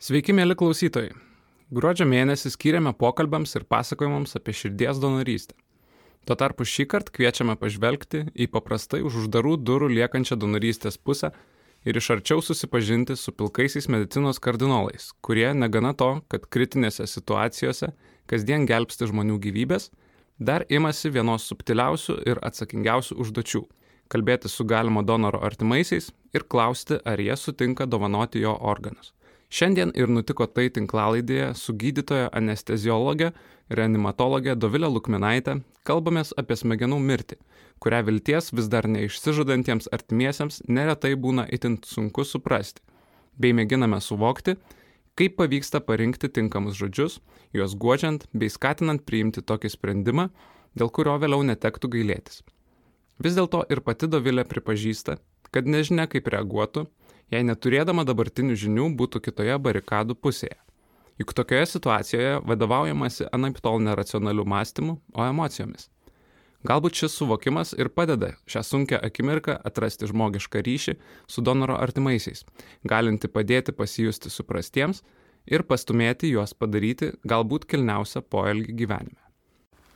Sveiki, mėly klausytojai. Gruodžio mėnesį skiriame pokalbėms ir pasakojimams apie širdies donorystę. Tuo tarpu šį kartą kviečiame pažvelgti į paprastai už uždarų durų liekančią donorystės pusę ir iš arčiau susipažinti su pilkaisiais medicinos kardinolais, kurie negana to, kad kritinėse situacijose kasdien gelbsti žmonių gyvybės, dar imasi vienos subtiliausių ir atsakingiausių užduočių - kalbėti su galimo donoro artimaisiais ir klausti, ar jie sutinka dovanoti jo organus. Šiandien ir nutiko tai tinklalaidėje su gydytoja anesteziologė, reanimatologė Dovilė Lukminaitė kalbamės apie smegenų mirtį, kurią vilties vis dar neišsižadantiems artimiesiems neretai būna itin sunku suprasti, bei mėginame suvokti, kaip pavyksta parinkti tinkamus žodžius, juos guodžiant bei skatinant priimti tokį sprendimą, dėl kurio vėliau netektų gailėtis. Vis dėlto ir pati Dovilė pripažįsta, kad nežinia kaip reaguotų, jei neturėdama dabartinių žinių būtų kitoje barikadų pusėje. Juk tokioje situacijoje vadovaujamasi anaip tol neracionalių mąstymų, o emocijomis. Galbūt šis suvokimas ir padeda šią sunkę akimirką atrasti žmogišką ryšį su donoro artimaisiais, galinti padėti pasijusti suprastiems ir pastumėti juos padaryti galbūt kilniausią poelgį gyvenime.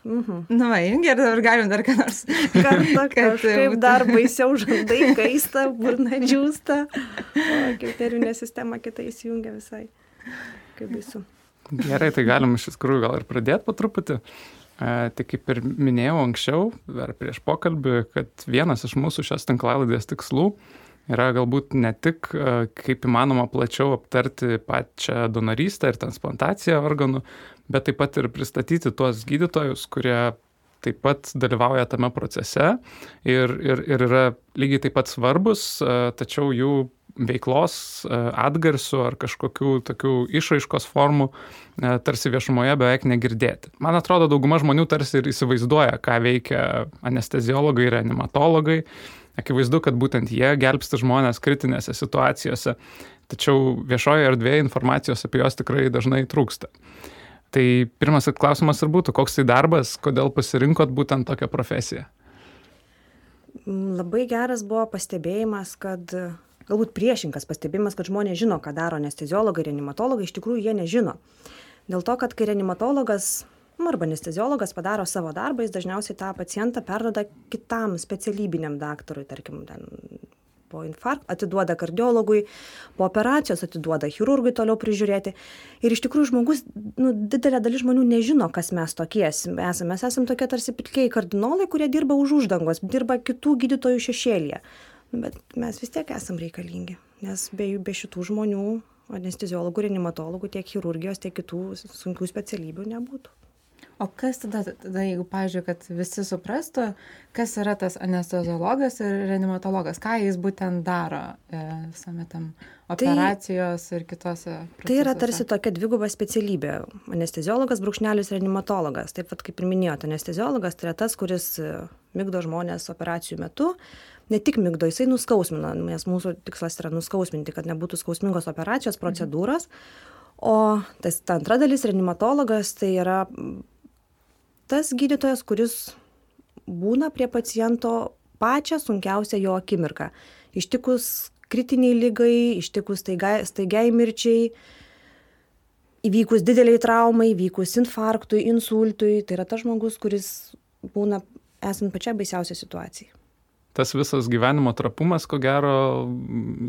Mhm. Na, va, gerai, dabar galim dar ką nors. Kartą, kažkaip dar baisiau žandai kaista, burna džiūsta, o kriterininė sistema kitai įsijungia visai. Kaip baisu. Gerai, tai galim iš tikrųjų gal ir pradėti po truputį. E, tai kaip ir minėjau anksčiau, ar prieš pokalbį, kad vienas iš mūsų šios tinklalaidės tikslų yra galbūt ne tik e, kaip įmanoma plačiau aptarti pačią donorystę ir transplantaciją organų, bet taip pat ir pristatyti tuos gydytojus, kurie taip pat dalyvauja tame procese ir, ir, ir yra lygiai taip pat svarbus, e, tačiau jų veiklos e, atgarsių ar kažkokių tokių išraiškos formų tarsi viešumoje beveik negirdėti. Man atrodo, dauguma žmonių tarsi ir įsivaizduoja, ką veikia anesteziologai ir animatologai. Akivaizdu, kad būtent jie gelbsti žmonės kritinėse situacijose, tačiau viešoje erdvėje informacijos apie juos tikrai dažnai trūksta. Tai pirmas klausimas ir būtų, koks tai darbas, kodėl pasirinkot būtent tokią profesiją? Labai geras buvo pastebėjimas, kad galbūt priešingas pastebėjimas, kad žmonės žino, ką daro anesteziologai, reanimatologai, iš tikrųjų jie nežino. Dėl to, kad kai reanimatologas arba anesteziologas padaro savo darbą, jis dažniausiai tą pacientą perdoda kitam specialybiniam daktarui, tarkim, ten po infarkto atiduoda kardiologui, po operacijos atiduoda chirurgui toliau prižiūrėti. Ir iš tikrųjų žmogus, nu, didelė dalis žmonių nežino, kas mes tokie esame. Mes esame tokie tarsi pilkiai kardinolai, kurie dirba už uždangos, dirba kitų gydytojų šešėlyje. Nu, bet mes vis tiek esame reikalingi, nes be, be šitų žmonių, anesteziologų, reanimatologų, tiek chirurgijos, tiek kitų sunkių specialybių nebūtų. O kas tada, tada jeigu, pažiūrėjau, kad visi suprastų, kas yra tas anesteziologas ir reanimatologas, ką jis būtent daro e, visame tam tai operacijos ir kitose. Tai yra tarsi tokia dviguba specialybė. Anesteziologas, brūkšnelis, reanimatologas. Taip pat kaip ir minėjote, anesteziologas tai yra tas, kuris e, mygdo žmonės operacijų metu. Ne tik mygdo, jisai nuskausmina, nes mūsų tikslas yra nuskausminti, kad nebūtų skausmingos operacijos procedūros. O tas ta antra dalis, reanimatologas, tai yra tas gydytojas, kuris būna prie paciento pačią sunkiausią jo akimirką. Ištikus kritiniai lygai, ištikus staigiai, staigiai mirčiai, įvykus dideliai traumai, įvykus infarktui, insultui, tai yra tas žmogus, kuris būna esant pačiai baisiausiai situacijai. Tas visas gyvenimo trapumas, ko gero,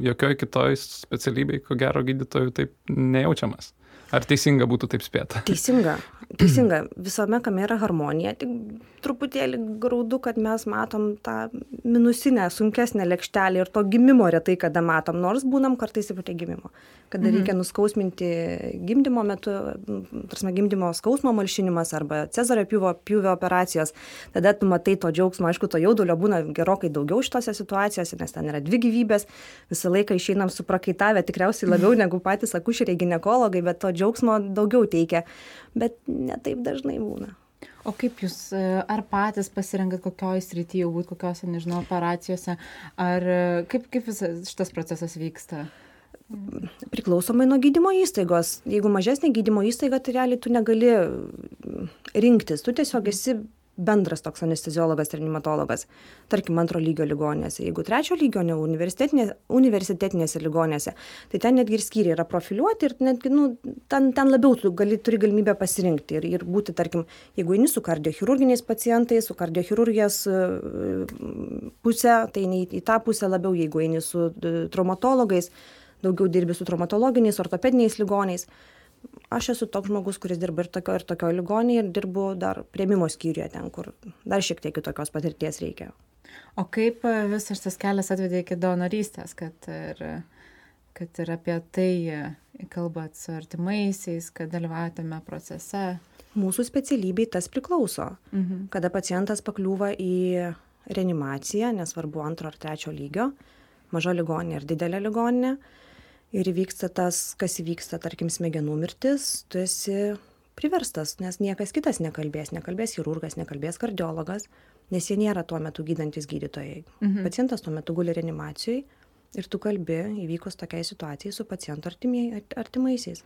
jokioj kitoj specialybėj, ko gero gydytojų taip nejaučiamas. Ar teisinga būtų taip spėta? Teisinga. Teisinga. Visame kame yra harmonija. Tik truputėlį graudu, kad mes matom tą minusinę, sunkesnę lėkštelę ir to gimimo retai kada matom, nors būnam kartais ir prie gimimo. Kada mhm. reikia nuskausminti gimdymo metu, tarsi gimdymo skausmo malšinimas arba cezario pjūvio, pjūvio operacijos, tada tu matai to džiaugsmo, aišku, to jaudulio būna gerokai daugiau šitose situacijose, nes ten yra dvi gyvybės, visą laiką išeinam suprakaitavę tikriausiai labiau negu patys akušeriai gynekologai, bet to džiaugsmo daugiau teikia, bet ne taip dažnai būna. O kaip jūs, e, ar patys pasirenkat kokioj srityje, būt kokiose, nežinau, operacijose, ar e, kaip, kaip visas šitas procesas vyksta? Priklausomai nuo gydymo įstaigos. Jeigu mažesnė gydymo įstaiga, tai realiai tu negali rinktis, tu tiesiog esi bendras toks anesteziologas reanimatologas tarkim antro lygio ligoninėse jeigu trečio lygio ne universitetinė universitetinėse ligoninėse tai ten netgi ir skyriai yra profiliuoti ir netgi nu ten ten labiau tu gali turi galimybę pasirinkti ir ir būti tarkim jeigu eini su kardiochirurginiais pacientais su kardiochirurgijos puse tai eini į tą pusę labiau jeigu eini su traumatologais daugiau dirbi su traumatologiniais ortopediniais ligoniais aš esu toks žmogus kuris dirba ir tokioj ir tokioj ligoninėj ir dirbu dar priėmimo skyriuje ten kur dar šiek tiek kitokios patirties reikia. O kaip e, visas tas kelias atvedė iki donorystės kad ir kad ir apie tai e, kalbat su artimaisiais kad dalyvaujat tame procese? Mūsų specialybei tas priklauso. Mhm. kada pacientas pakliūva į reanimaciją nesvarbu antro ar trečio lygio maža ligoninė ar didelė ligoninė ir įvyksta tas kas įvyksta tarkim smegenų mirtis tu esi priverstas nes niekas kitas nekalbės. Nekalbės chirurgas nekalbės kardiologas nes jie nėra tuo metu gydantys gydytojai. Mhm. pacientas tuo metu guli reanimacijoj ir tu kalbi įvykus tokiai situacijai su paciento artimaisiais.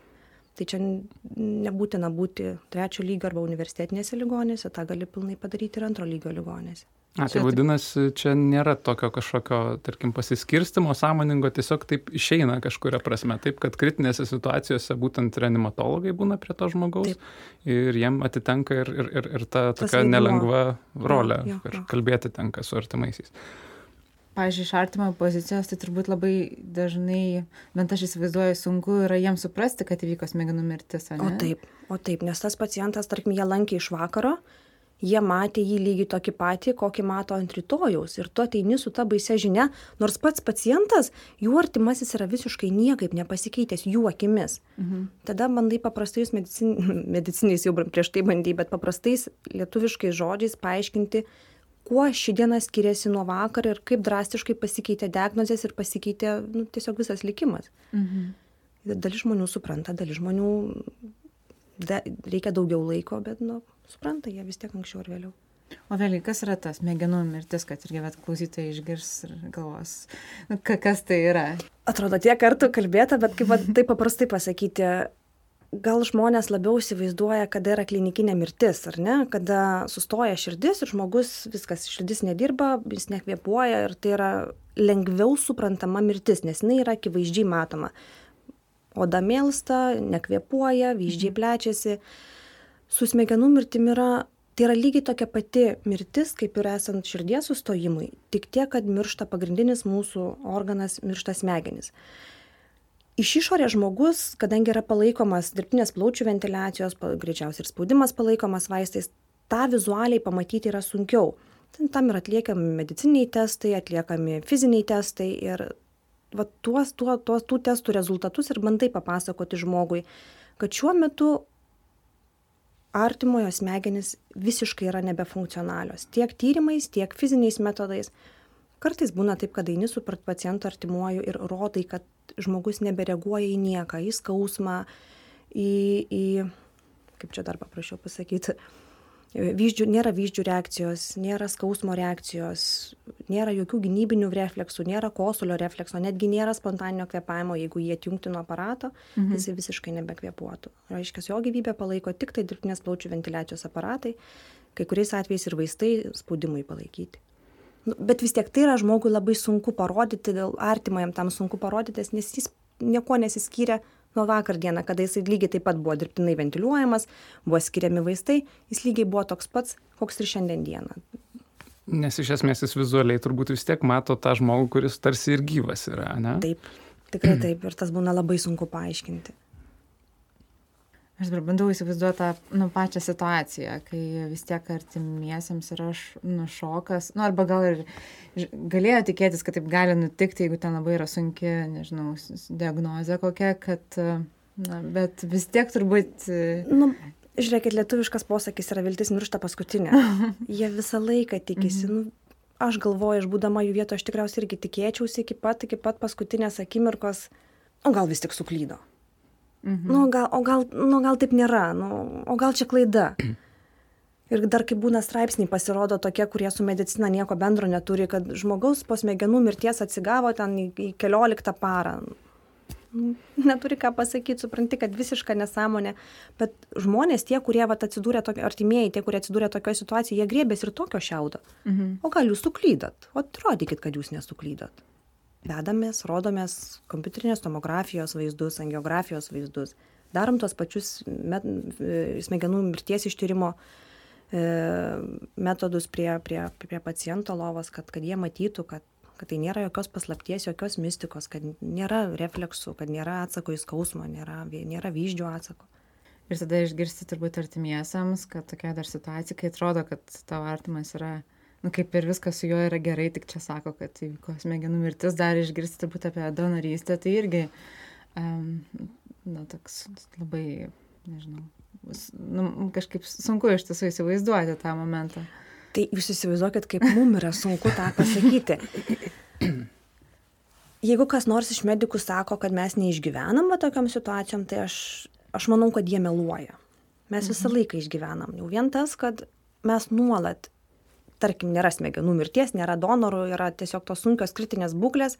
Tai čia nebūtina būti trečio lygio arba universitetinėse ligoninėse tą gali pilnai padaryti ir antro lygio ligoninėse A, tai vadinasi, čia nėra tokio kažkokio, tarkim, pasiskirstimo sąmoningo, tiesiog taip išeina kažkuria prasme. Taip, kad kritinėse situacijose būtent reanimatologai būna prie to žmogaus taip. ir jiem atitenka ir, ir, ir, ir ta tokia nelengva rolė, jo, jo, jo. kalbėti tenka su artimaisiais. Pavyzdžiui, iš artimo pozicijos, tai turbūt labai dažnai, bent aš įsivaizduoju, sunku yra jiems suprasti, kad įvyko smegenų mirtis. O taip, o taip, nes tas pacientas, tarkim, jie lankė iš vakaro, jie matė jį lygiai tokį patį kokį mato ant rytojaus ir tu ateini su ta baisia žinia nors pats pacientas jų artimasis yra visiškai niekaip nepasikeitęs jų akimis mhm. tada bandai paprastais medicin medicininiais jau prieš tai bandei bet paprastais lietuviškais žodžiais paaiškinti kuo ši diena skiriasi nuo vakar ir kaip drastiškai pasikeitė diagnozės ir pasikeitė nu, tiesiog visas likimas. Mhm. Dalis žmonių supranta, dalis žmonių da, reikia daugiau laiko, bet nu, supranta jie vis tiek anksčiau ar vėliau. O vėliau, kas yra tas smegenų mirtis, kad irgi vat klausytojai išgirs ir galvos, nu, kas tai yra? Atrodo, tiek kartų kalbėta, bet kaip taip paprastai pasakyti, gal žmonės labiau įsivaizduoja, kada yra klinikinė mirtis, ar ne, kada sustoja širdis ir žmogus viskas, širdis nedirba, jis nekvėpuoja ir tai yra lengviau suprantama mirtis, nes jinai yra akivaizdžiai matoma. Oda mėlsta, nekvėpuoja, vyzdžiai mhm. plečiasi. Mhm su smegenų mirtim yra tai yra lygiai tokia pati mirtis kaip ir esant širdies sustojimui tik tiek kad miršta pagrindinis mūsų organas miršta smegenys. Iš išorės žmogus kadangi yra palaikomas dirbtinės plaučių ventiliacijos greičiausiai ir spaudimas palaikomas vaistais tą vizualiai pamatyti yra sunkiau. Tam yra atliekami medicininiai testai atliekami fiziniai testai ir va tuos tuo tuos tų testų rezultatus ir bandai papasakoti žmogui kad šiuo metu artimojo smegenys visiškai yra nebefunkcionalios. Tiek tyrimais tiek fiziniais metodais. Kartais būna taip kad eini su pacientu artimuoju ir rodai kad žmogus nebereaguoja į nieką į skausmą į į kaip čia dar paprasčiau pasakyt vyzdžių nėra vyzdžių reakcijos nėra skausmo reakcijos nėra jokių gynybinių refleksų nėra kosulio reflekso netgi nėra spontaninio kvėpavimo jeigu jį atjungti nuo aparato mhm. jisai visiškai nebekvėpuotų reiškias jo gyvybę palaiko tiktai dirbtinės plaučių ventiliacijos aparatai kai kuriais atvejais ir vaistai spaudimui palaikyti nu, bet vis tiek tai yra žmogui labai sunku parodyti dėl artimajam tam sunku parodyti nes jis niekuo nesiskyrė nuo vakar dieną kada jisai lygiai taip pat buvo dirbtinai ventiliuojamas buvo skiriami vaistai jis lygiai buvo toks pats koks ir šiandien dieną. Nes iš esmės jis vizualiai turbūt vis tiek mato tą žmogų kuris tarsi ir gyvas yra ne? Taip tikrai taip ir tas būna labai sunku paaiškinti aš dabar bandau įsivaizduot tą nu pačią situaciją kai vis tiek artimiesiems yra š nu šokas nu arba gal ir galėjo tikėtis kad taip gali nutikti jeigu ten labai yra sunki nežinau diagnozė kokia kad na bet vis tiek turbūt nu žiūrėkit lietuviškas posakis yra viltis miršta paskutinė. Jie visą laiką tikisi. Mhm. nu aš galvoju aš būdama jų vietoj aš tikriausiai irgi tikėčiausi iki pat iki pat paskutinės akimirkos o gal vis tik suklydo Mhm. Nu, gal, o gal, nu, gal taip nėra, nu, o gal čia klaida. Ir dar kai būna straipsniai pasirodo tokie, kurie su medicina nieko bendro neturi, kad žmogaus po smegenų mirties atsigavo ten į, į kelioliktą parą. neturi ką pasakyti, supranti, kad visiška nesąmonė. Bet žmonės, tie, kurie vat, atsidūrė, tokio, artimieji, tie, kurie atsidūrė tokioje situacijoje, jie grėbės ir tokio šiaudo. Mhm. O gal jūs suklydot? O atrodykit, kad jūs nesuklydot. Vedamės, rodomės kompiuterinės tomografijos vaizdus, angiografijos vaizdus. Darom tuos pačius met, smegenų mirties ištyrimo e, metodus prie, prie, prie paciento lovos, kad, kad jie matytų, kad kad tai nėra jokios paslapties, jokios mistikos, kad nėra refleksų, kad nėra atsako į skausmą, nėra, nėra vyždžio atsako. Ir tada išgirsti turbūt artimiesiams, kad tokia dar situacija, kai atrodo, kad tavo artimas yra, nu kaip ir viskas su juo yra gerai, tik čia sako, kad įvyko smegenų mirtis, dar išgirsti turbūt apie donorystę, tai irgi, um, na, toks labai, nežinau, nu, kažkaip sunku iš tiesų įsivaizduoti tą momentą. Tai jūs įsivaizduokit, kaip mum yra sunku tą pasakyti. Jeigu kas nors iš medikų sako, kad mes neišgyvenam tokiam situacijom, tai aš, aš manau, kad jie meluoja. Mes visą mhm. laiką išgyvenam. Jau vien tas, kad mes nuolat, tarkim, nėra smegenų mirties, nėra donorų, yra tiesiog tos sunkios kritinės būklės,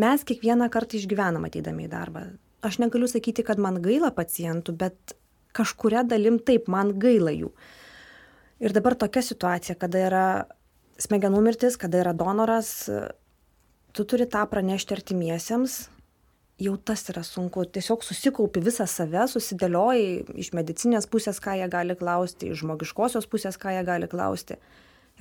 mes kiekvieną kartą išgyvenam ateidami į darbą. Aš negaliu sakyti, kad man gaila pacientų, bet kažkuria dalim taip, man gaila jų. Ir dabar tokia situacija, kada yra smegenų mirtis, kada yra donoras, tu turi tą pranešti artimiesiems, jau tas yra sunku. Tiesiog susikaupi visą save, susidėlioji iš medicinės pusės, ką jie gali klausti, iš žmogiškosios pusės, ką jie gali klausti.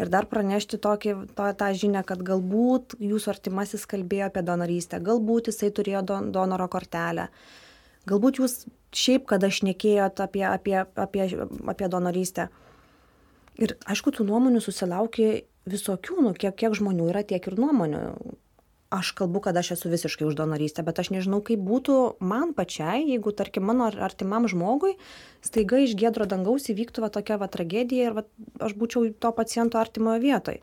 Ir dar pranešti tokį, to, tą žinią, kad galbūt jūsų artimasis kalbėjo apie donorystę, galbūt jisai turėjo don, donoro kortelę, galbūt jūs šiaip, kada šnekėjot apie, apie, apie, apie donorystę. Ir aišku tų nuomonių susilauki visokių nu kiek kiek žmonių yra tiek ir nuomonių aš kalbu kad aš esu visiškai už donorystę bet aš nežinau kaip būtų man pačiai jeigu tarkim mano artimam žmogui staiga iš giedro dangaus įvyktų va tokia va tragedija ir vat aš būčiau to paciento artimoje vietoj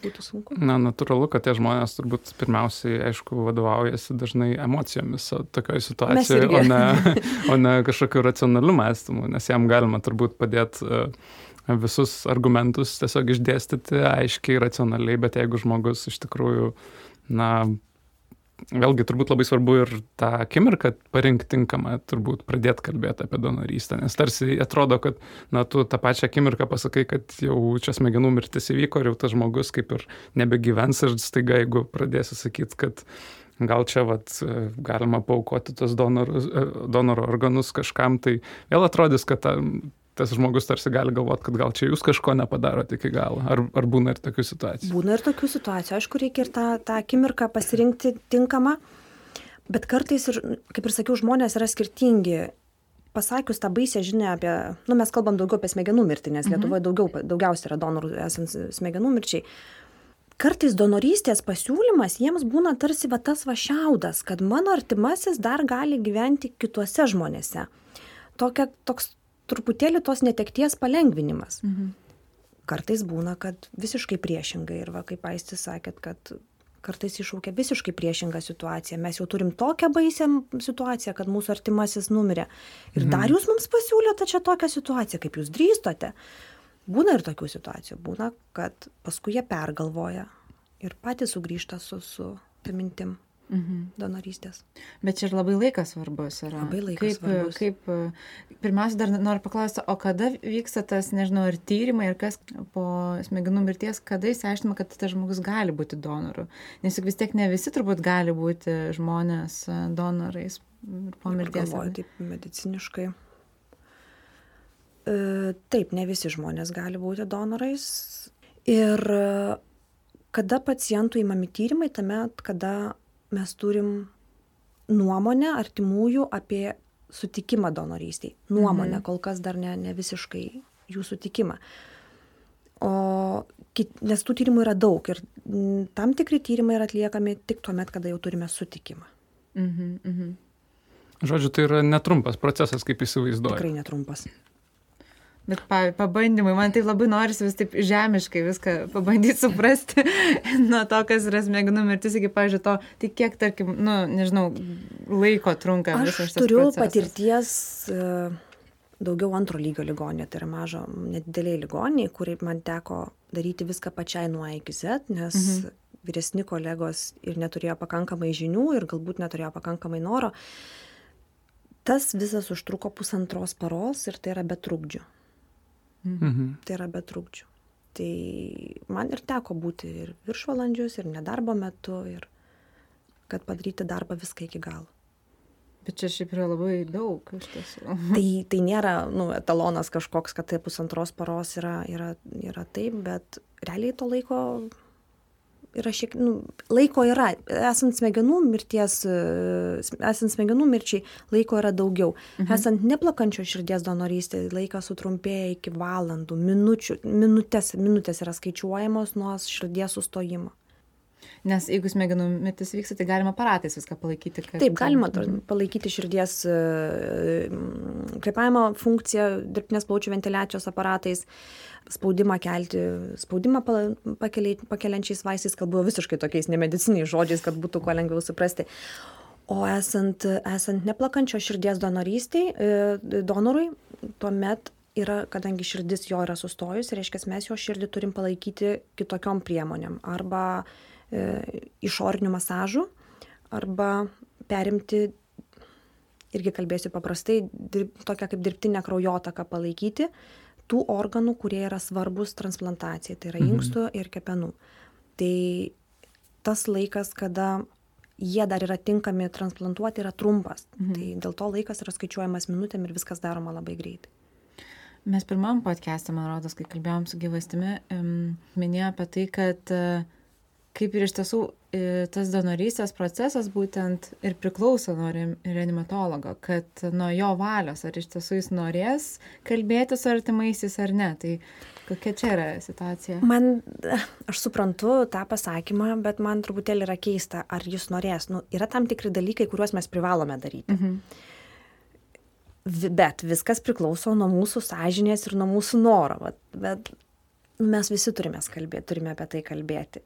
būtų sunku. Na, natūralu, kad tie žmonės turbūt pirmiausiai, aišku, vadovaujasi dažnai emocijomis tokioje situacijoje, o ne, o ne kažkokiu racionaliu mąstymu, nes jam galima turbūt padėti uh, visus argumentus tiesiog išdėstyti aiškiai, racionaliai, bet jeigu žmogus iš tikrųjų, na, vėlgi turbūt labai svarbu ir tą akimirką parinkti tinkamą, turbūt pradėti kalbėti apie donorystę, nes tarsi atrodo, kad, na, tu tą pačią akimirką pasakai, kad jau čia smegenų mirtis įvyko ir jau tas žmogus kaip ir nebegyvens ir staiga, jeigu pradėsi sakyti, kad gal čia vat, galima paukoti tos donorus, donoro organus kažkam, tai vėl atrodys, kad ta, tas žmogus tarsi gali galvoti, kad gal čia jūs kažko nepadarot iki galo. Ar, ar būna ir tokių situacijų? Būna ir tokių situacijų. Aišku, reikia ir tą, tą akimirką pasirinkti tinkamą, bet kartais, ir, kaip ir sakiau, žmonės yra skirtingi. Pasakius tą baisę žinę apie, nu mes kalbam daugiau apie smegenų mirtį, nes mhm. Lietuvoje daugiau, daugiausiai yra donorų esant smegenų mirčiai. Kartais donorystės pasiūlymas jiems būna tarsi va tas va šiaudas, kad mano artimasis dar gali gyventi kituose žmonėse. Tokia, toks truputėlį tos netekties palengvinimas. Mhm. Kartais būna, kad visiškai priešingai ir va, kaip Aistis sakėt, kad kartais iššaukia visiškai priešingą situaciją. Mes jau turim tokią baisę situaciją, kad mūsų artimasis numirė. Ir mhm. dar jūs mums pasiūlėte čia tokią situaciją, kaip jūs drįstote. Būna ir tokių situacijų. Būna, kad paskui jie pergalvoja ir patys sugrįžta su, su tą mintim mhm. donorystės. Bet čia ir labai laikas svarbus yra. Labai laikas kaip, svarbus. Kaip, pirmiausia, dar noriu paklausti, o kada vyksta tas, nežinau, ir tyrimai, ir kas po smegenų mirties, kada įsiaiškinama, kad tas žmogus gali būti donoru. Nes juk vis tiek ne visi turbūt gali būti žmonės donorais po mirties. Galvoju, taip mediciniškai. E, taip, ne visi žmonės gali būti donorais. Ir kada pacientų įmami tyrimai, tame, kada mes turim nuomonę artimųjų apie sutikimą donorystėj. Nuomonę, mhm. kol kas dar ne, ne visiškai jų sutikimą. O, nes tų tyrimų yra daug ir tam tikri tyrimai yra atliekami tik tuo met, kada jau turime sutikimą. Mhm, mhm. Žodžiu, tai yra netrumpas procesas, kaip įsivaizduoju. Tikrai netrumpas. Bet pabandymai, man tai labai norisi vis taip žemiškai viską pabandyti suprasti nuo to, kas yra smegenų mirtis iki, pažiūrėjau, to, tai kiek, tarkim, nu, nežinau, laiko trunka visas šis procesas. Aš turiu patirties e, daugiau antro lygio ligonė, tai yra mažo, nedideliai ligoniai, kuriai man teko daryti viską pačiai nuo A iki Z, nes mhm. vyresni kolegos ir neturėjo pakankamai žinių ir galbūt neturėjo pakankamai noro, tas visas užtruko pusantros paros ir tai yra be trukdžių. Mhm. Tai yra be trukdžių. Tai man ir teko būti ir viršvalandžius, ir nedarbo metu, ir kad padaryti darbą viską iki galo. Bet čia šiaip yra labai daug iš tiesų. Tai, tai nėra nu, etalonas kažkoks, kad tai pusantros paros yra, yra, yra taip, bet realiai to laiko yra šiek nu, laiko yra. Esant smegenų mirties, e, esant smegenų mirčiai, laiko yra daugiau. Mhm. Esant neplakančio širdies donorystė, laikas sutrumpėja iki valandų, minučių, minutės, minutės yra skaičiuojamos nuo širdies sustojimo. Nes jeigu smegenų mirtis vyksta, tai galima aparatais viską palaikyti. Kad... Taip, galima palaikyti širdies e, kvepavimo funkciją dirbtinės plaučių ventiliacijos aparatais, spaudimą kelti, spaudimą pakeliančiais vaistais, kalbu visiškai tokiais nemediciniais žodžiais, kad būtų kuo lengviau suprasti. O esant, esant neplakančio širdies donorystiai, e, donorui, tuomet yra, kadangi širdis jo yra sustojus, reiškia, mes jo širdį turim palaikyti kitokiom priemonėm. Arba E, išorinių masažų arba perimti, irgi kalbėsiu paprastai, dirb, tokią kaip dirbtinę kraujotaką palaikyti tų organų, kurie yra svarbus transplantacijai, tai yra mhm. inkstų ir kepenų. Tai tas laikas, kada jie dar yra tinkami transplantuoti, yra trumpas. Mhm. Tai dėl to laikas yra skaičiuojamas minutėm ir viskas daroma labai greitai. Mes pirmam podcast'e, man rodos, kai kalbėjom su gyvastimi, minėjo apie tai, kad uh, kaip ir iš tiesų e, tas donorystės procesas būtent ir priklauso nuo reanimatologo, kad nuo jo valios, ar iš tiesų jis norės kalbėti su artimaisiais ar ne. Tai kokia čia yra situacija? Man, aš suprantu tą pasakymą, bet man truputėlį yra keista, ar jis norės. Nu, yra tam tikri dalykai, kuriuos mes privalome daryti. Mhm. Bet viskas priklauso nuo mūsų sąžinės ir nuo mūsų noro. Bet mes visi turime kalbėti, turime apie tai kalbėti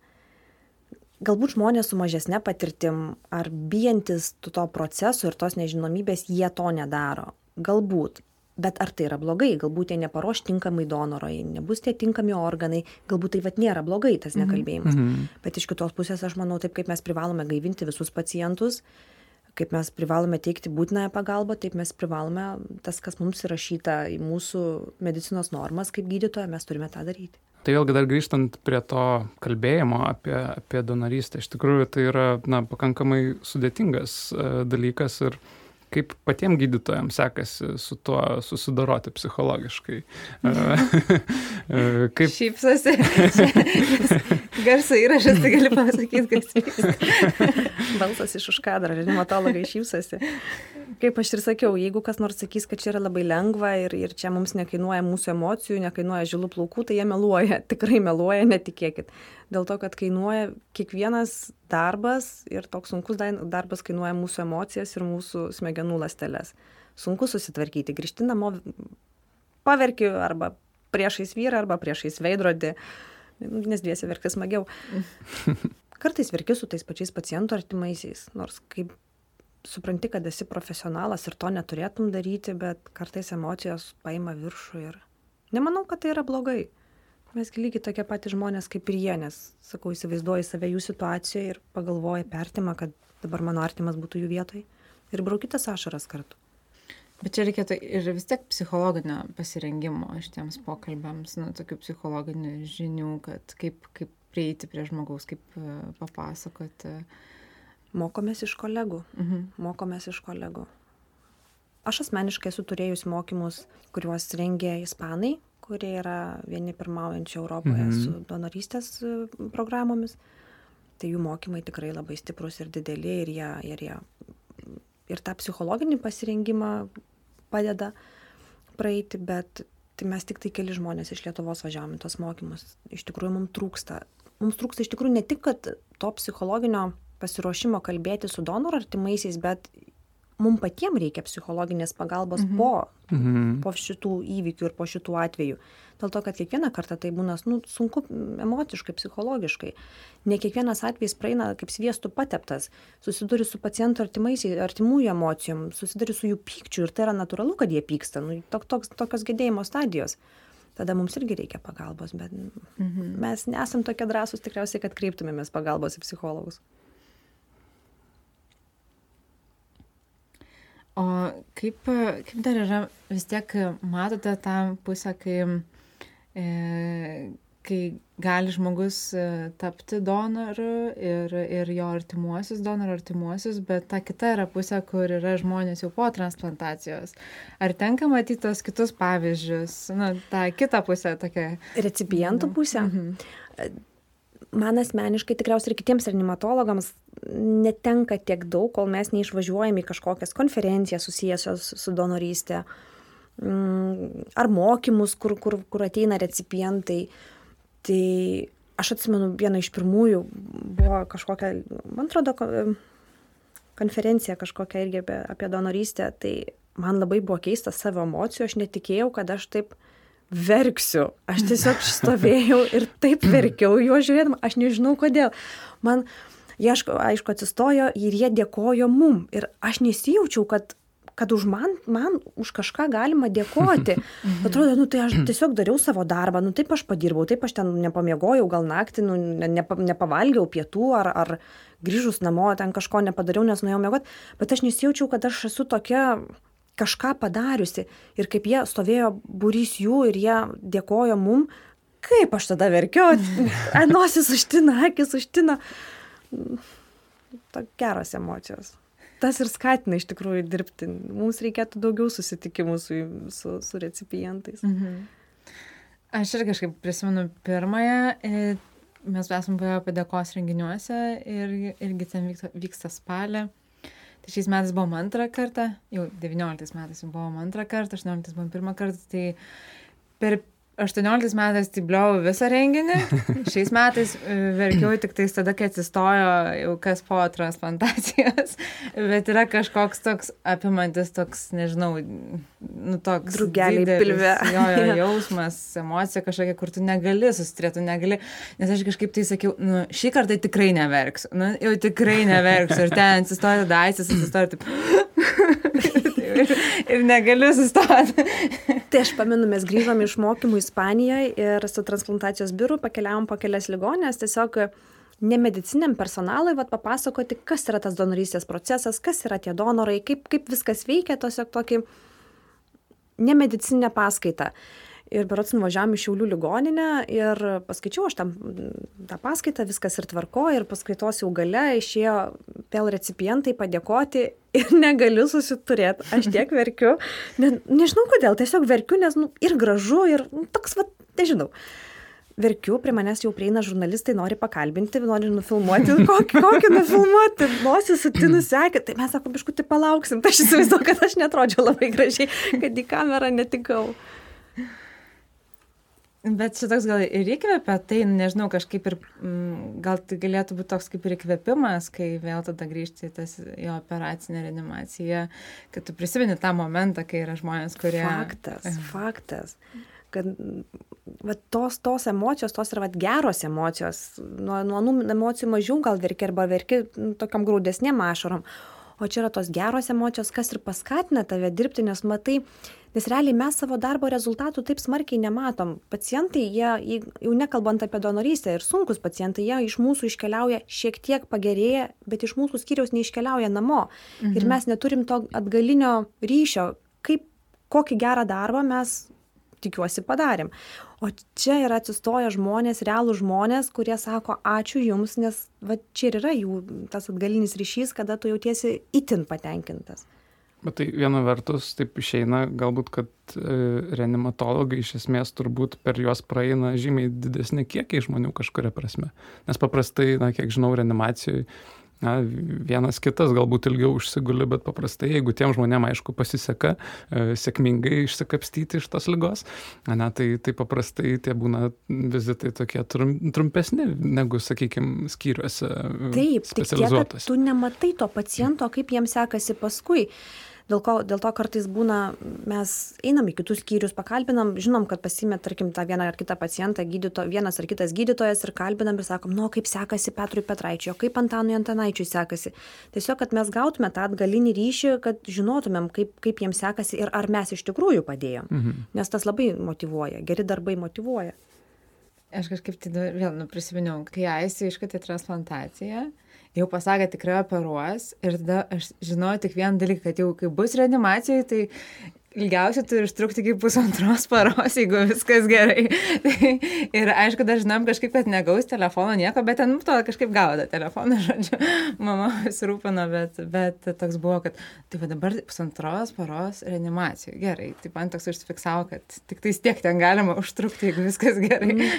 galbūt žmonės su mažesne patirtim ar bijantys to proceso ir tos nežinomybės, jie to nedaro. Galbūt. Bet ar tai yra blogai? Galbūt jie neparuoš tinkamai donoro, nebus tie tinkami organai, galbūt tai vad nėra blogai tas mhm. nekalbėjimas. Mm -hmm. Bet iš kitos pusės aš manau, taip kaip mes privalome gaivinti visus pacientus, kaip mes privalome teikti būtinąją pagalbą, taip mes privalome tas, kas mums įrašyta į mūsų medicinos normas kaip gydytoja, mes turime tą daryti. Tai vėlgi dar grįžtant prie to kalbėjimo apie, apie donorystę, iš tikrųjų tai yra na, pakankamai sudėtingas uh, dalykas ir kaip patiems gydytojams sekasi su tuo susidoroti psichologiškai. kaip... Šypsosi. Garso įrašas, tai gali pasakyti, kas vyksta. Balsas iš už kadrą, reanimatologai šypsosi kaip aš ir sakiau, jeigu kas nors sakys, kad čia yra labai lengva ir, ir čia mums nekainuoja mūsų emocijų, nekainuoja žilų plaukų, tai jie meluoja, tikrai meluoja, netikėkit. Dėl to, kad kainuoja kiekvienas darbas ir toks sunkus darbas kainuoja mūsų emocijas ir mūsų smegenų lastelės. Sunku susitvarkyti, grįžti namo, paverkiu arba priešais vyrą, arba priešais veidrodį, nes dviesi verkti smagiau. Kartais verkiu su tais pačiais pacientų artimaisiais, nors kaip supranti, kad esi profesionalas ir to neturėtum daryti, bet kartais emocijos paima viršų ir nemanau, kad tai yra blogai. Mes lygiai tokie patys žmonės kaip ir jie, nes, sakau, įsivaizduoju save jų situacijoje ir pagalvoju pertimą, kad dabar mano artimas būtų jų vietoj ir braukitas ašaras kartu. Bet čia reikėtų ir vis tiek psichologinio pasirengimo šitiems pokalbėms, nu, tokių psichologinių žinių, kad kaip, kaip prieiti prie žmogaus, kaip e, papasakoti. Mokomės iš kolegų. Mhm. Mokomės iš kolegų. Aš asmeniškai esu turėjus mokymus, kuriuos rengė ispanai, kurie yra vieni pirmaujančių Europoje mhm. su donorystės programomis. Tai jų mokymai tikrai labai stiprus ir dideli ir jie, ir jie ir tą psichologinį pasirengimą padeda praeiti, bet tai mes tik tai keli žmonės iš Lietuvos važiavome tos mokymus. Iš tikrųjų mums trūksta. Mums trūksta iš tikrųjų ne tik, to psichologinio pasiruošimo kalbėti su donoru artimaisiais, bet mums patiems reikia psichologinės pagalbos mhm. po, mhm. po šitų įvykių ir po šitų atvejų. Dėl to, kad kiekvieną kartą tai būna nu, sunku emociškai, psichologiškai. Ne kiekvienas atvejis praeina kaip sviestų pateptas. Susiduri su pacientų artimaisiais, artimųjų emocijom, susiduri su jų pykčiu ir tai yra natūralu, kad jie pyksta. Nu, tok, tok, tokios gedėjimo stadijos. tada mums irgi reikia pagalbos, bet mhm. mes nesam tokie drąsūs tikriausiai, kad kreiptumėmės pagalbos į psichologus. O kaip, kaip dar yra, vis tiek matote tą pusę, kai, e, kai gali žmogus e, tapti donoru ir, ir jo artimuosius, donorų artimuosius, bet ta kita yra pusė, kur yra žmonės jau po transplantacijos. Ar tenka matyti tos kitus pavyzdžius, na, tą kitą pusę tokia? Recipientų pusę? Mhm man asmeniškai tikriausiai ir kitiems reanimatologams netenka tiek daug, kol mes neišvažiuojam į kažkokias konferencijas susijusios su donorystė mm, ar mokymus, kur, kur, kur ateina recipientai. Tai aš atsimenu, viena iš pirmųjų buvo kažkokia, man atrodo, konferencija kažkokia irgi apie, apie donorystę. Tai man labai buvo keista savo emocijų, aš netikėjau, kad aš taip verksiu. Aš tiesiog stovėjau ir taip verkiau juo žiūrėdama, aš nežinau kodėl. Man, jie aišku, aišku atsistojo ir jie dėkojo mum. Ir aš nesijaučiau, kad kad už man, man už kažką galima dėkoti. Atrodo, nu tai aš tiesiog dariau savo darbą, nu taip aš padirbau, taip aš ten nepamiegojau, gal naktį, nu, nepa, nepavalgiau pietų ar, ar grįžus namo ten kažko nepadariau, nes nuėjau miegoti, bet aš nesijaučiau, kad aš esu tokia kažką padariusi ir kaip jie stovėjo būrys jų ir jie dėkojo mum, kaip aš tada verkiau, nosis užtina, akis užtina. To geros emocijos. Tas ir skatina iš tikrųjų dirbti. Mums reikėtų daugiau susitikimų su, su, su recipientais. Mhm. Aš ir kažkaip prisimenu pirmąją, e, mes esame buvę padėkos renginiuose ir irgi ten vyksta, vyksta spalį. Tai šiais metais buvom antrą kartą, jau 19 metais buvom antrą kartą, 18 buvom pirmą kartą, tai per 18 metais tai bliau visą renginį, šiais metais e, verkiau tik tais tada, kai atsistojo jau kas po transplantacijos, bet yra kažkoks toks apimantis toks, nežinau, nu toks. Drugeliai pilve. Jo, jo jausmas, emocija kažkokia, kur tu negali susitrėti, negali, nes aš kažkaip tai sakiau, nu šį kartą tikrai neverksiu, nu jau tikrai neverksiu ir ten atsistojo daisis, atsistojo taip. Ir, ir negaliu sustoti. tai aš pamenu, mes grįžom iš mokymų Ispanijoje ir su transplantacijos biuru pakeliavom po kelias ligonės, tiesiog nemediciniam personalui vat, papasakoti, kas yra tas donorystės procesas, kas yra tie donorai, kaip, kaip viskas veikia, tiesiog tokį nemedicinę paskaitą ir berods nuvažiavom į Šiaulių ligoninę ir paskaičiau aš tam tą paskaitą, viskas ir tvarko ir paskaitos jau gale išėjo vėl recipientai padėkoti ir negaliu susiturėti. Aš tiek verkiu, ne, nežinau kodėl, tiesiog verkiu, nes nu, ir gražu, ir nu, toks, va, nežinau. Verkiu, prie manęs jau prieina žurnalistai, nori pakalbinti, nori nufilmuoti, kokį, kokį nufilmuoti, nosis sutinus sekė, tai mes sako, biškutį palauksim, tai aš įsivaizduoju, kad aš netrodžiau labai gražiai, kad į kamerą netikau. Bet šitoks gal ir įkvepia, tai nežinau, kažkaip ir mm, gal tai galėtų būti toks kaip ir įkvėpimas, kai vėl tada grįžti į tas į operacinę reanimaciją, kad tu prisimeni tą momentą, kai yra žmonės, kurie... Faktas, faktas. Kad va, tos, tos emocijos, tos yra va, geros emocijos, nuo, nuo anų emocijų mažiau gal verki arba verki nu, tokiam graudesnėm ašarom, o čia yra tos geros emocijos, kas ir paskatina tave dirbti, nes matai, nes realiai mes savo darbo rezultatų taip smarkiai nematom. Pacientai jie jau nekalbant apie donorystę ir sunkūs pacientai jie iš mūsų iškeliauja šiek tiek pagerėję bet iš mūsų skyriaus neiškeliauja namo. Ir Mhm. mes neturim to atgalinio ryšio kaip kokį gerą darbą mes tikiuosi padarėm. O čia yra atsistoję žmonės realūs žmonės kurie sako ačiū jums nes va čia ir yra jų tas atgalinis ryšys kada tu jautiesi itin patenkintas Bet tai viena vertus taip išeina galbūt, kad e, reanimatologai iš esmės turbūt per juos praeina žymiai didesni kiekiai žmonių kažkuria prasme. Nes paprastai, na, kiek žinau, reanimacijoje na, vienas kitas galbūt ilgiau užsiguli, bet paprastai, jeigu tiem žmonėm, aišku, pasiseka e, sėkmingai išsikapstyti iš tos lygos, na, tai, tai paprastai tie būna vizitai tokie trum, trumpesni negu, sakykime, skyriuose e, Taip, tik tiek, kad tu nematai to paciento, kaip jiems sekasi paskui. Dėl, ko, dėl to kartais būna, mes einam į kitus skyrius, pakalbinam, žinom, kad pasimė, tarkim, tą vieną ar kitą pacientą, gydyto, vienas ar kitas gydytojas ir kalbinam ir sakom, nu, kaip sekasi Petrui Petraičiui, o kaip Antanui Antanaičiui sekasi. Tiesiog, kad mes gautume tą atgalinį ryšį, kad žinotumėm, kaip, kaip jiems sekasi ir ar mes iš tikrųjų padėjom. Mhm. Nes tas labai motivuoja, geri darbai motivuoja. Aš kažkaip tai vėl nu, prisiminiau, kai Aisį iškatė transplantaciją, jau pasakė tikrai operuos ir tada aš žinojau tik vieną dalyką, kad jau kai bus reanimacijoje, tai ilgiausiai turi užtrukti iki pusantros paros, jeigu viskas gerai. ir aišku, dažnam kažkaip, kad negaus telefono nieko, bet ten, to kažkaip gauda telefoną, žodžiu, mama pasirūpino, bet, bet toks buvo, kad tai va dabar pusantros paros reanimacijų. Gerai, tai man toks užsifiksavo, kad tik tais tiek ten galima užtrukti, jeigu viskas gerai.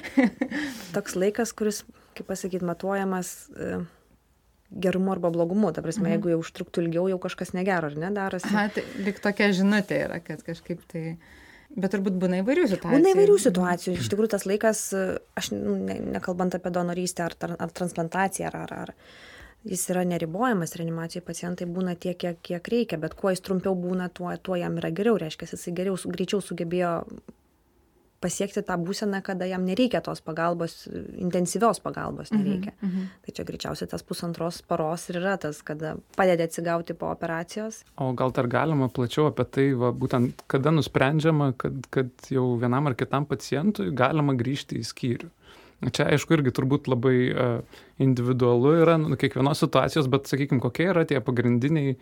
toks laikas, kuris, kaip pasakyti, matuojamas. Uh gerumu arba blogumu. Ta prasme, mhm. jeigu jau užtruktų ilgiau, jau kažkas negero, ar ne, darosi. Aha, tai lik tokia žinutė yra, kad kažkaip tai... Bet turbūt būna įvairių situacijų. Būna įvairių situacijų. Iš tikrųjų, tas laikas, aš nu, ne, nekalbant apie donorystę ar, ar, ar transplantaciją, ar, ar, ar jis yra neribojamas reanimacijai, pacientai būna tiek, kiek, kiek reikia, bet kuo jis trumpiau būna, tuo, tuo jam yra geriau. Reiškia, jisai geriau, greičiau sugebėjo pasiekti tą būseną, kada jam nereikia tos pagalbos, intensyvios pagalbos mhm, nereikia. Mm -hmm. Tai čia greičiausiai tas pusantros paros ir yra tas, kada padeda atsigauti po operacijos. O gal dar galima plačiau apie tai, va, būtent kada nusprendžiama, kad, kad jau vienam ar kitam pacientui galima grįžti į skyrių. Čia, aišku, irgi turbūt labai uh, individualu yra nu, kiekvienos situacijos, bet, sakykime, kokie yra tie pagrindiniai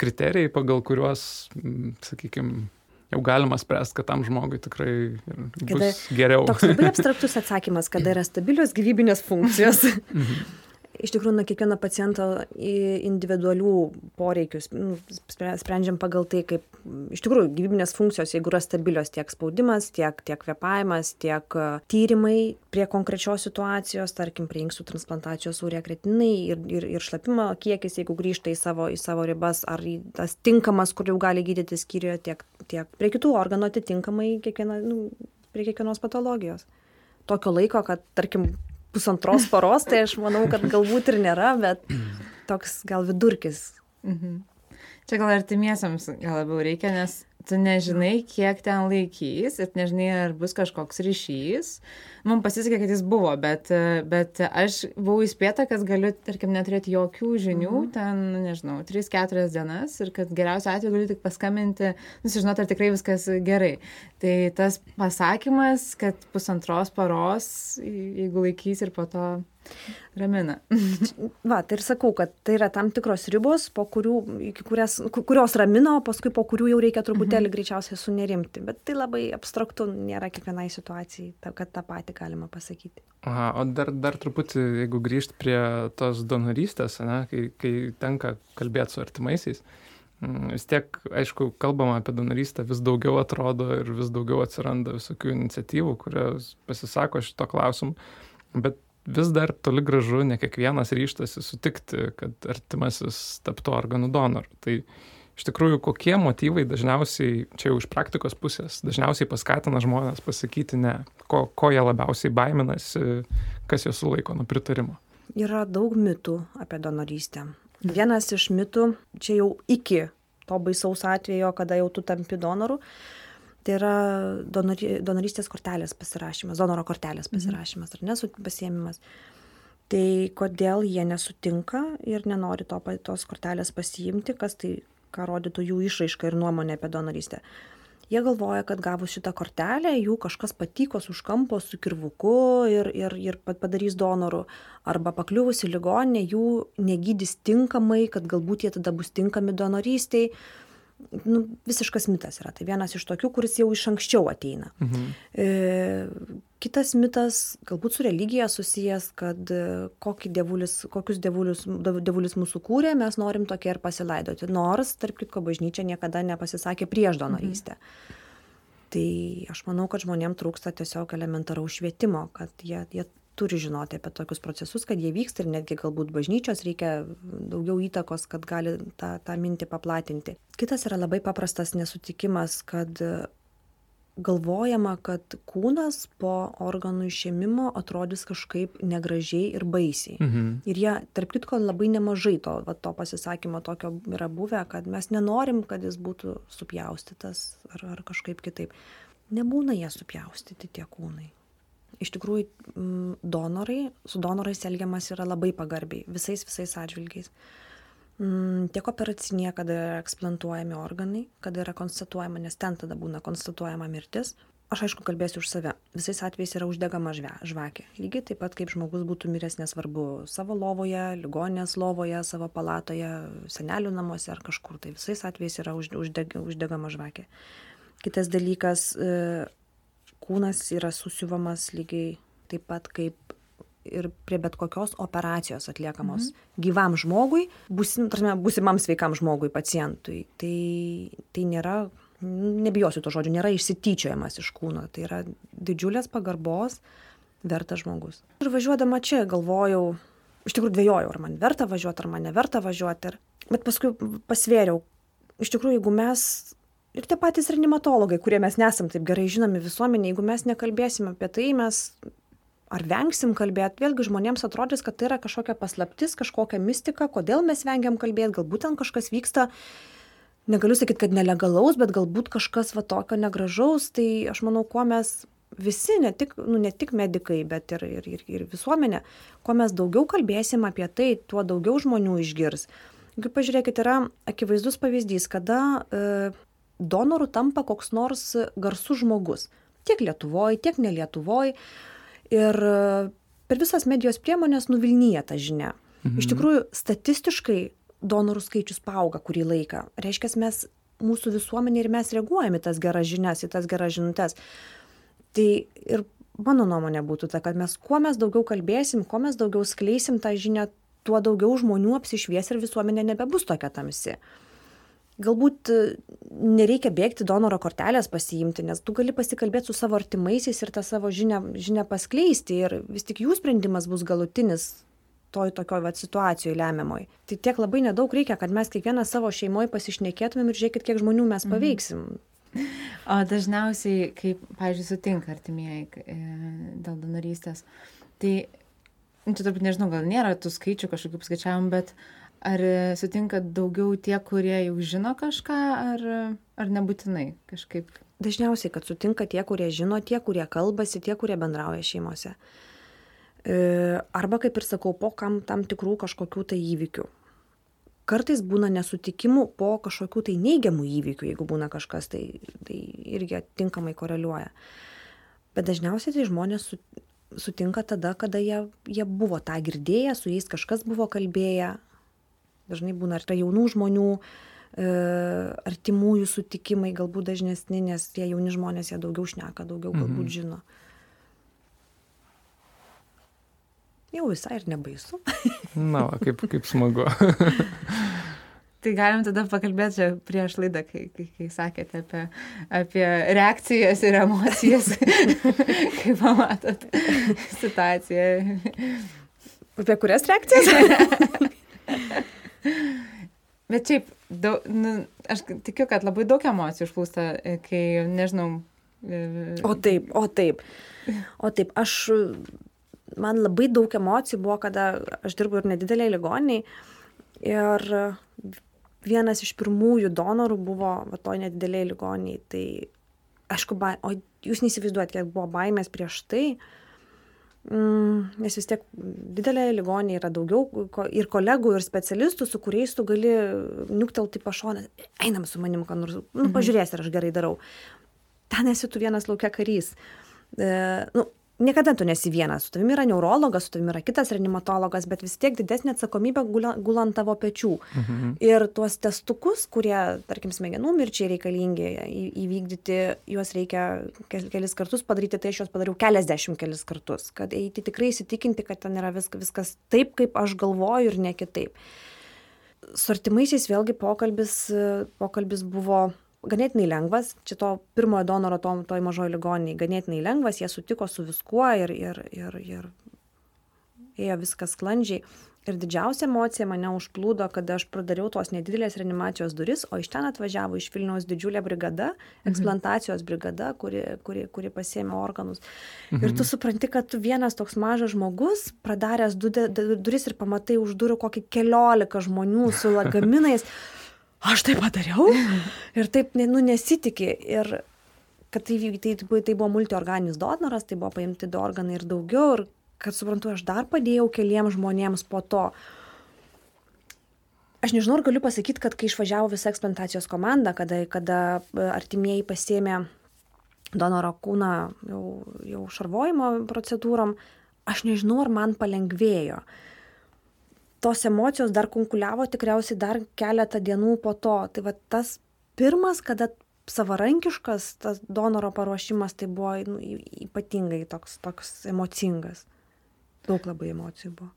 kriterijai, pagal kuriuos, sakykime, jau galima spręst, kad tam žmogui tikrai kada, geriau. Toks labai abstraktus atsakymas, kada yra stabilios gyvybinės funkcijos. Iš tikrųjų nuo kiekvieno paciento individualių poreikius nu, sprendžiam pagal tai, kaip iš tikrųjų gyvybinės funkcijos, jeigu yra stabilios tiek spaudimas, tiek, tiek kvepavimas, tiek e, tyrimai prie konkrečios situacijos, tarkim, prie inkstų transplantacijos urė kretinai ir, ir, ir šlapimo kiekis, jeigu grįžta į savo, į savo ribas, ar į tas tinkamas, kur jau gali gydyti skyriuje, tiek, tiek prie kitų organų atitinkamai kiekviena, nu, prie kiekvienos patologijos. Tokio laiko, kad, tarkim, pusantros paros, tai aš manau, kad galbūt ir nėra, bet toks gal vidurkis. Mhm. Čia gal artimiesiams gal labiau reikia, nes tu nežinai, kiek ten laikys ir nežinai, ar bus kažkoks ryšys. Mums pasisekė, kad jis buvo, bet, bet aš buvau įspėta, kad galiu, tarkim, neturėti jokių žinių, mm -hmm. ten, nežinau, 3-4 dienas ir kad geriausiu atveju galiu tik paskambinti, nusižinoti, ar tikrai viskas gerai. Tai tas pasakymas, kad pusantros paros, jeigu laikys ir po to ramina. Va, tai ir sakau, kad tai yra tam tikros ribos, po kurių, kurias, kurios ramina, o paskui po kurių jau reikia truputėlį mhm. greičiausiai sunerimti. Bet tai labai abstraktu, nėra kiekvienai situacijai, kad tą patį galima pasakyti. Aha, o dar, dar truputį, jeigu grįžt prie tos donorystės, ne, kai, kai tenka kalbėti su artimaisiais, mm, vis tiek, aišku, kalbama apie donorystę, vis daugiau atrodo ir vis daugiau atsiranda visokių iniciatyvų, kurios pasisako šito klausimu. Bet vis dar toli gražu ne kiekvienas ryštasi sutikti, kad artimasis taptų organų donoru. Tai iš tikrųjų, kokie motyvai dažniausiai, čia jau iš praktikos pusės, dažniausiai paskatina žmonės pasakyti ne, ko, ko jie labiausiai baiminasi, kas juos sulaiko nuo pritarimo. Yra daug mitų apie donorystę. Vienas iš mitų, čia jau iki to baisaus atvejo, kada jau tu tampi donoru, tai yra donori, donorystės kortelės pasirašymas, donoro kortelės mhm. pasirašymas ar ne, pasiemimas. Tai kodėl jie nesutinka ir nenori to, tos kortelės pasiimti, kas tai, ką rodytų jų išraiška ir nuomonė apie donorystę. Jie galvoja, kad gavus šitą kortelę, jų kažkas patykos už kampo su kirvuku ir, ir, ir padarys donorų. Arba pakliuvus į ligoninę, jų negydys tinkamai, kad galbūt jie tada bus tinkami donorystiai nu, visiškas mitas yra. Tai vienas iš tokių, kuris jau iš anksčiau ateina. Mhm. E, kitas mitas, galbūt su religija susijęs, kad e, dievulis, kokius dievulius, dievulis mūsų kūrė, mes norim tokie ir pasilaidoti. Nors, tarp kitko, bažnyčia niekada nepasisakė prieš donorystę. Mhm. Tai aš manau, kad žmonėms trūksta tiesiog elementaraus švietimo, kad jie, jie turi žinoti apie tokius procesus, kad jie vyksta ir netgi galbūt bažnyčios reikia daugiau įtakos, kad gali tą, tą mintį paplatinti. Kitas yra labai paprastas nesutikimas, kad galvojama kad kūnas po organų išėmimo atrodys kažkaip negražiai ir baisiai Mhm. ir jie tarp kitko labai nemažai to va to pasisakymo tokio yra buvę kad mes nenorim kad jis būtų supjaustytas ar ar kažkaip kitaip nebūna jie supjaustyti tie kūnai iš tikrųjų mm, donorai su donorais elgiamasi yra labai pagarbiai visais visais atžvilgiais Mm, tiek operacinėje, kada yra eksplantuojami organai, kada yra konstatuojama, nes ten tada būna konstatuojama mirtis. Aš aišku kalbėsiu už save. Visais atvejais yra uždegama žvakė. Lygiai taip pat kaip žmogus būtų miręs nesvarbu savo lovoje, ligoninės lovoje, savo palatoje, senelių namuose ar kažkur. Tai visais atvejais yra užde- uždeg, uždegama žvakė. Kitas dalykas, e, kūnas yra susiuvamas lygiai taip pat kaip ir prie bet kokios operacijos atliekamos mhm. gyvam žmogui, būsim, tarsi, būsimam sveikam žmogui, pacientui. Tai, tai nėra, nebijosiu to žodžio, nėra išsityčiojimas iš kūno. Tai yra didžiulės pagarbos vertas žmogus. Ir važiuodama čia galvojau, iš tikrųjų dvėjojau, ar man verta važiuoti, ar man neverta važiuoti. Ir, bet paskui pasvėriau, iš tikrųjų, jeigu mes ir tie patys reanimatologai, kurie mes nesam taip gerai žinomi visuomenė, jeigu mes nekalbėsim apie tai, mes ar vengsim kalbėti, vėlgi žmonėms atrodys, kad tai yra kažkokia paslaptis, kažkokia mistika, kodėl mes vengiam kalbėti, galbūt ten kažkas vyksta, negaliu sakyti, kad nelegalaus, bet galbūt kažkas va tokio negražaus, tai aš manau, kuo mes visi, ne tik, nu, ne tik medikai, bet ir, ir, ir, ir visuomenė, kuo mes daugiau kalbėsim apie tai, tuo daugiau žmonių išgirs. Juk pažiūrėkit, yra akivaizdus pavyzdys, kada e, donorų tampa koks nors garsus žmogus. Tiek Lietuvoje, tiek ne Lietuvoje. Ir e, per visas medijos priemonės nuvilnyja ta žinia. Mhm. Iš tikrųjų, statistiškai donorų skaičius auga kurį laiką. Reiškia, mes, mūsų visuomenė ir mes reaguojame į tas geras žinias, į tas geras žinutės. Tai ir mano nuomonė būtų ta, kad mes kuo mes daugiau kalbėsim, kuo mes daugiau skleisim tą žinią, tuo daugiau žmonių apsišvies ir visuomenė nebebus tokia tamsi. Galbūt e, nereikia bėgti donoro kortelės pasiimti, nes tu gali pasikalbėti su savo artimaisiais ir tą savo žinią, žinią paskleisti ir vis tik jų sprendimas bus galutinis toj tokioj vat situacijoj lemiamoj. Tai tiek labai nedaug reikia, kad mes kiekvieną savo šeimoje pasišnekėtumėm ir žiūrėkit, kiek žmonių mes paveiksim. Mhm. O dažniausiai, kaip, pavyzdžiui, sutinka artimieji e, dėl donorystės, tai nu, čia turbūt nežinau, gal nėra tų skaičių kažkokių paskaičiavimų, bet ar sutinka daugiau tie, kurie jau žino kažką, ar, ar nebūtinai kažkaip? Dažniausiai, kad sutinka tie, kurie žino, tie, kurie kalbasi, tie, kurie bendrauja šeimose. E, arba, kaip ir sakau, po kam tam tikrų kažkokių tai įvykių. Kartais būna nesutikimų po kažkokių tai neigiamų įvykių, jeigu būna kažkas, tai, tai irgi tinkamai koreliuoja. Bet dažniausiai tai žmonės su, sutinka tada, kada jie, jie buvo tą girdėję, su jais kažkas buvo kalbėję. Dažnai būna ir tai jaunų žmonių, e, artimųjų sutikimai galbūt dažnesni, nes tie jauni žmonės jie daugiau šneka, daugiau galbūt Mhm. žino. Jau visai ir nebaisu. Na, va, kaip, kaip smagu. Tai galim tada pakalbėti čia prieš laidą, kai, kai, kai sakėte apie, apie reakcijas ir emocijas, kai pamatot situaciją. Apie kurias reakcijas? Bet šiaip, daug, nu, aš tikiu, kad labai daug emocijų užplūsta, e, kai, nežinau. e, O taip, o taip. O taip, aš, man labai daug emocijų buvo, kada aš dirbu ir nedidelėje ligoniniai. Ir vienas iš pirmųjų donorų buvo va toj nedidelėje ligoniniai. Tai, aišku, ba, o jūs neįsivaizduojat, kiek buvo baimės prieš tai. Mm, nes vis tiek didelėje ligoninėje yra daugiau ir kolegų, ir specialistų, su kuriais tu gali niuktelti pašonę. Einam su manim, ką nors, nu, pažiūrės, ar aš gerai darau. Ten esi tu vienas laukia karys. E, nu, niekada tu nesi vienas. Su tavimi yra neurologas, su tavimi yra kitas reanimatologas, bet vis tiek didesnė atsakomybė gula, gula ant tavo pečių. Mhm. Ir tuos testukus, kurie, tarkim, smegenų mirčiai reikalingi į- įvykdyti, juos reikia kel- kelis kartus padaryti, tai aš juos padariau keliasdešimt kelis kartus, kad eiti tikrai įsitikinti, kad ten yra viskas, viskas taip, kaip aš galvoju ir ne kitaip. Su artimaisiais vėlgi pokalbis, pokalbis buvo ganėtinai lengvas, čia to pirmojo donoro to, toj mažoj ligoniniai ganėtinai lengvas, jie sutiko su viskuo ir, ir, ir, ir ėjo viskas sklandžiai. Ir didžiausia emocija mane užplūdo, kada aš pradariau tos nedidelės reanimacijos duris, o iš ten atvažiavo iš Vilniaus didžiulė brigada, mhm. eksplantacijos brigada, kuri, kuri, kuri pasėmė organus. Mhm. Ir tu supranti, kad tu vienas toks mažas žmogus, pradaręs duris ir pamatai už durų kokį keliolika žmonių su lagaminais. Aš tai padariau ir taip, nu, nesitikė. Ir kad tai, tai, tai, tai buvo multiorganinis donoras, tai buvo paimti du organai ir daugiau. Ir kad suprantu, aš dar padėjau keliems žmonėms po to. Aš nežinau, ar galiu pasakyti, kad kai išvažiavo visa eksplantacijos komanda, kada, kada e, artimieji pasėmė donoro kūną jau, jau šarvojimo procedūrom, aš nežinau, ar man palengvėjo. Tos emocijos dar kunkuliavo tikriausiai dar keletą dienų po to. Tai va tas pirmas, kada savarankiškas tas donoro paruošimas, tai buvo nu, ypatingai toks, toks emocingas. Daug labai emocijų buvo.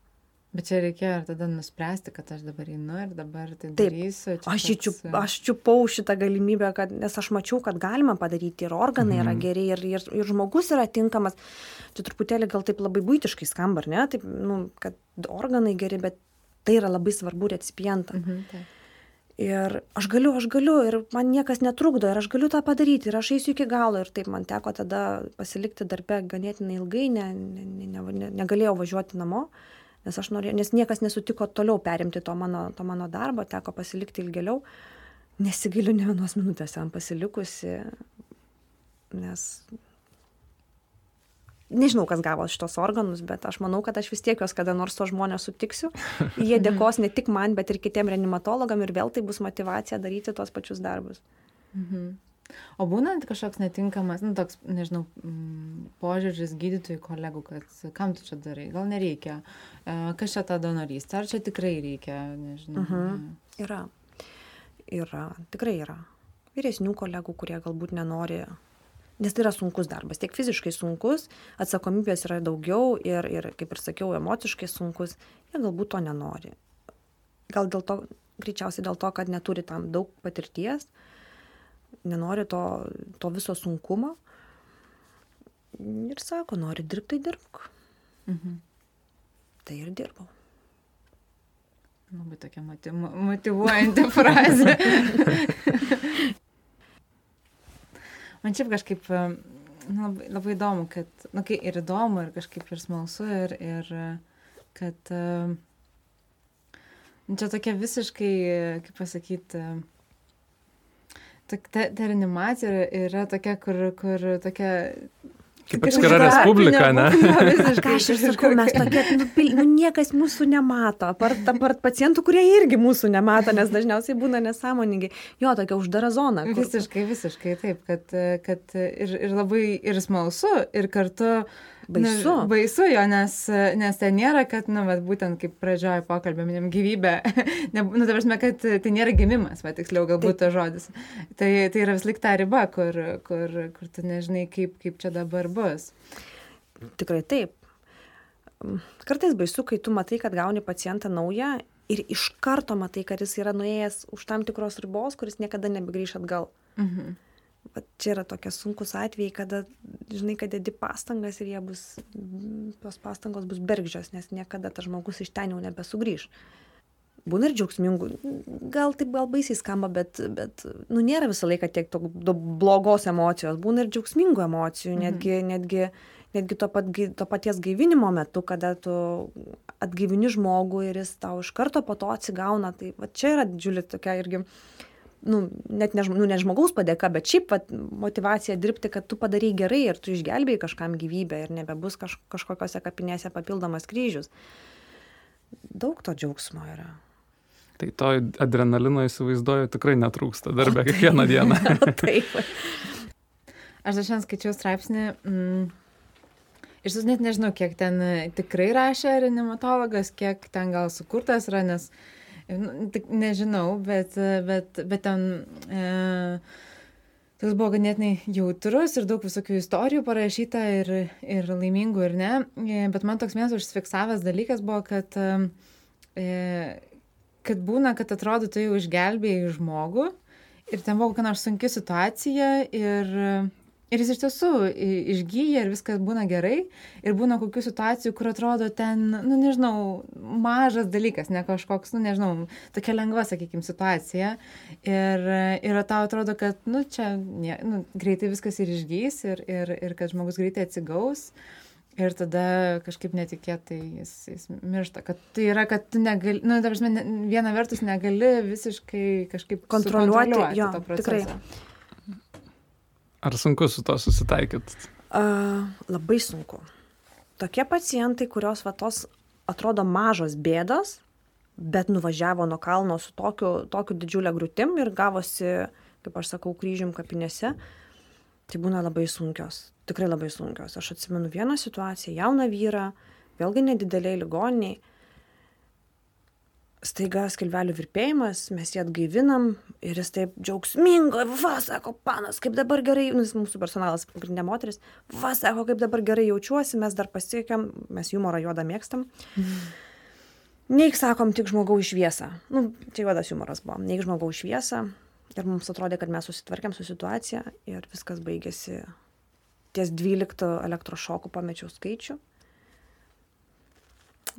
Bet čia reikėjo ir tada nuspręsti, kad aš dabar einu ir dabar tai Taip, darysiu. Aš, toks... čiup, aš čiupau šitą galimybę, kad, nes aš mačiau, kad galima padaryti ir organai mm. yra mhm. geri, ir, ir, ir žmogus yra tinkamas. Čia truputėlį gal taip labai būtiškai skamba, ar ne? Taip, nu, kad organai geri, bet tai yra labai svarbu recipientam. -hmm, taip ir aš galiu aš galiu ir man niekas netrukdo ir aš galiu tą padaryti ir aš eisiu iki galo ir taip man teko tada pasilikti darbe ganėtinai ilgai ne ne ne ne negalėjau važiuoti namo nes aš norėjau nes niekas nesutiko toliau perimti to mano to mano darbo teko pasilikti ilgėliau nesigailiu nė vienos minutės ten pasilikusi nes nežinau, kas gavo šitos organus, bet aš manau, kad aš vis tiek juos kada nors to žmonės sutiksiu. Jie dėkos ne tik man, bet ir kitiem reanimatologam ir vėl tai bus motivacija daryti tuos pačius darbus. Mhm. O būnant kažkoks netinkamas, nu, toks, nežinau, mm, požiūris gydytojų kolegų, kad kam tu čia darai, gal nereikia, e, kas čia ta donorystė, ar čia tikrai reikia, nežinau. Mhm. Yra. Yra, tikrai yra. Vyresnių kolegų, kurie galbūt nenori nes tai yra sunkus darbas. Tiek fiziškai sunkus atsakomybės yra daugiau ir ir kaip ir sakiau emociškai sunkus jie galbūt to nenori. Gal dėl to greičiausiai dėl to kad neturi tam daug patirties nenori to to viso sunkumo. Ir sako nori dirbt tai dirbk. Mhm. tai ir dirbau. Labai tokia motivuojanti frazė. man šiaip kažkaip nu, labai, labai įdomu, kad, na, nu, kai ir įdomu, ir kažkaip ir smalsu, ir, ir kad nu, čia tokia visiškai, kaip pasakyti, ta, ta, ta reanimacija yra tokia, kur, kur tokia Kaip atskira respublika, ne? Ką aš ir sakau, mes tokie, nu, nu, niekas mūsų nemato, apart, apart pacientų, kurie irgi mūsų nemato, nes dažniausiai būna nesąmoningi. Jo, tokia uždara zona. Kur... Visiškai, visiškai taip, kad, kad ir, ir labai ir smalsu, ir kartu Baisu. Nu, baisu jo, nes, nes ten nėra, kad, nu, bet būtent kaip pradžioje pokalbė, minėm gyvybę, ne, nu, ta prasme, kad tai nėra gimimas, va, tiksliau galbūt tas žodis. Tai, tai yra vis lik ta riba, kur, kur, kur tu nežinai, kaip, kaip čia dabar bus. Tikrai taip. Kartais baisu, kai tu matai, kad gauni pacientą naują ir iš karto matai, kad jis yra nuėjęs už tam tikros ribos, kuris niekada nebegrįš atgal. Mhm va čia yra tokie sunkūs atvejai, kada, žinai, kad dedi pastangas ir jie bus, tos pastangos bus bergždžios, nes niekada tas žmogus iš ten jau nebesugrįž. Būna ir džiaugsmingų, gal taip gal baisiai skamba, bet, bet nu, nėra visą laiką tiek to, to blogos emocijos, būna ir džiaugsmingų emocijų, mhm. netgi, netgi, netgi to, pat, to paties gaivinimo metu, kada tu atgaivini žmogų ir jis tau iš karto po to atsigauna. Tai va, čia yra didžiulė tokia irgi uh, nu, net ne, nu, ne žmogaus padėka, bet šiaip vat, motivacija dirbti, kad tu padarai gerai ir tu išgelbėjai kažkam gyvybę ir nebebus kaž, kažkokiose kapinėse papildomas kryžius. Daug to džiaugsmo yra. Tai to adrenalino įsivaizduoju tikrai netrūksta darbę kiekvieną dieną. Taip. Aš šiandien skaičiau straipsnį. Mm, Iš tiesų net nežinau, kiek ten tikrai rašė reanimatologas, kiek ten gal sukurtas yra, nes uh, Nu, tik nežinau, bet, bet, bet ten e, toks buvo ganėtinai jautrus ir daug visokių istorijų parašyta ir, ir laimingų ir ne. E, bet man toks vienas užsifiksavęs dalykas buvo, kad, e, kad būna, kad atrodo, tu jau išgelbėjai žmogų ir ten buvo kokia nors sunki situacija ir Ir jis iš tiesų išgyja ir viskas būna gerai. Ir būna kokių situacijų, kur atrodo ten, nu nežinau, mažas dalykas, ne kažkoks, nu nežinau, tokia lengva, sakykime, situacija. Ir, ir tau atrodo, kad, nu čia, ne, nu, greitai viskas ir išgys ir, ir, ir kad žmogus greitai atsigaus. Ir tada kažkaip netikėtai jis, jis miršta. Kad tai yra, kad tu negali, nu, ta prasme, viena vertus negali visiškai kažkaip Kontroliuoti, jo, to tikrai. Ar sunku su to susitaikyti? A, labai sunku. Tokie pacientai, kurios va tos atrodo mažos bėdos, bet nuvažiavo nuo kalno su tokiu, tokiu didžiulė grūtim ir gavosi, kaip aš sakau, kryžium kapinėse, tai būna labai sunkios. Tikrai labai sunkios. Aš atsimenu vieną situaciją, jauną vyrą, vėlgi nedideliai ligoniniai. Staiga skilvelių virpėjimas, mes jį atgaivinam ir jis taip džiaugsmingai, va, sako, panas, kaip dabar gerai, nu, jis mūsų personalas, pagrindinė moteris, va, sako, kaip dabar gerai jaučiuosi, mes dar pasiekėm, mes humorą juodą mėgstam. Neik sakom tik žmogaus šviesą. Nu, čia juodas humoras buvo. Neik žmogaus šviesą. Ir mums atrodė, kad mes susitvarkėm su situacija ir viskas baigėsi ties 12 elektrošokų pamečiau skaičių.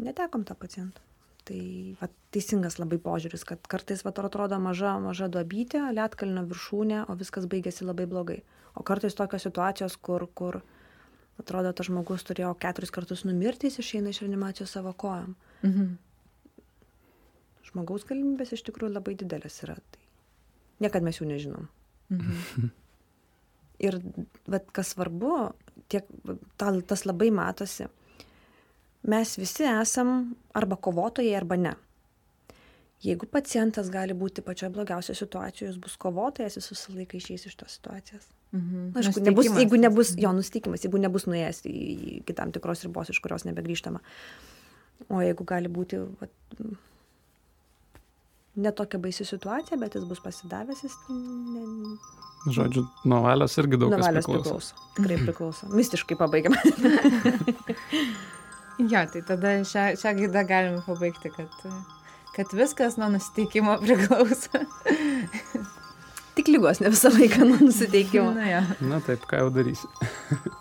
Netekom tą pacientą. Tai va, teisingas labai požiūris, kad kartais va, atrodo maža, maža duobytė, lietkalnio viršūnė, o viskas baigėsi labai blogai. O kartais tokios situacijos, kur, kur atrodo, tas žmogus turėjo keturis kartus numirti, jis išeina iš reanimacijos savo kojam. Mhm. Žmogaus galimybės iš tikrųjų labai didelės yra. Tai niekad mes jų nežinom. Mhm. Ir vat, kas svarbu, tiek, ta, tas labai matosi, mes visi esam arba kovotojai, arba ne. Jeigu pacientas gali būti pačioje blogiausioje situacijoje, jis bus kovotojas, jis visą laiką išeis iš tos situacijos. Mhm. Na, aišku, nebus, jeigu nebus jo nusteikimas, jeigu nebus nuėjęs į, iki tam tikros ribos, iš kurios nebegrįžtama. O jeigu gali būti vat, ne tokia baisi situacija, bet jis bus pasidavęs, jis ne, Žodžiu, nuo valios irgi daug nuo kas priklauso. priklauso. Tikrai priklauso. Mistiškai pabaigiam. Jo, tai tada šią, šią gaidą galime pabaigti, kad, kad viskas nuo nusiteikimo priklauso. Tik lygos ne visą laiką nuo nusiteikimo. Na, jo. Na taip, ką jau darysi.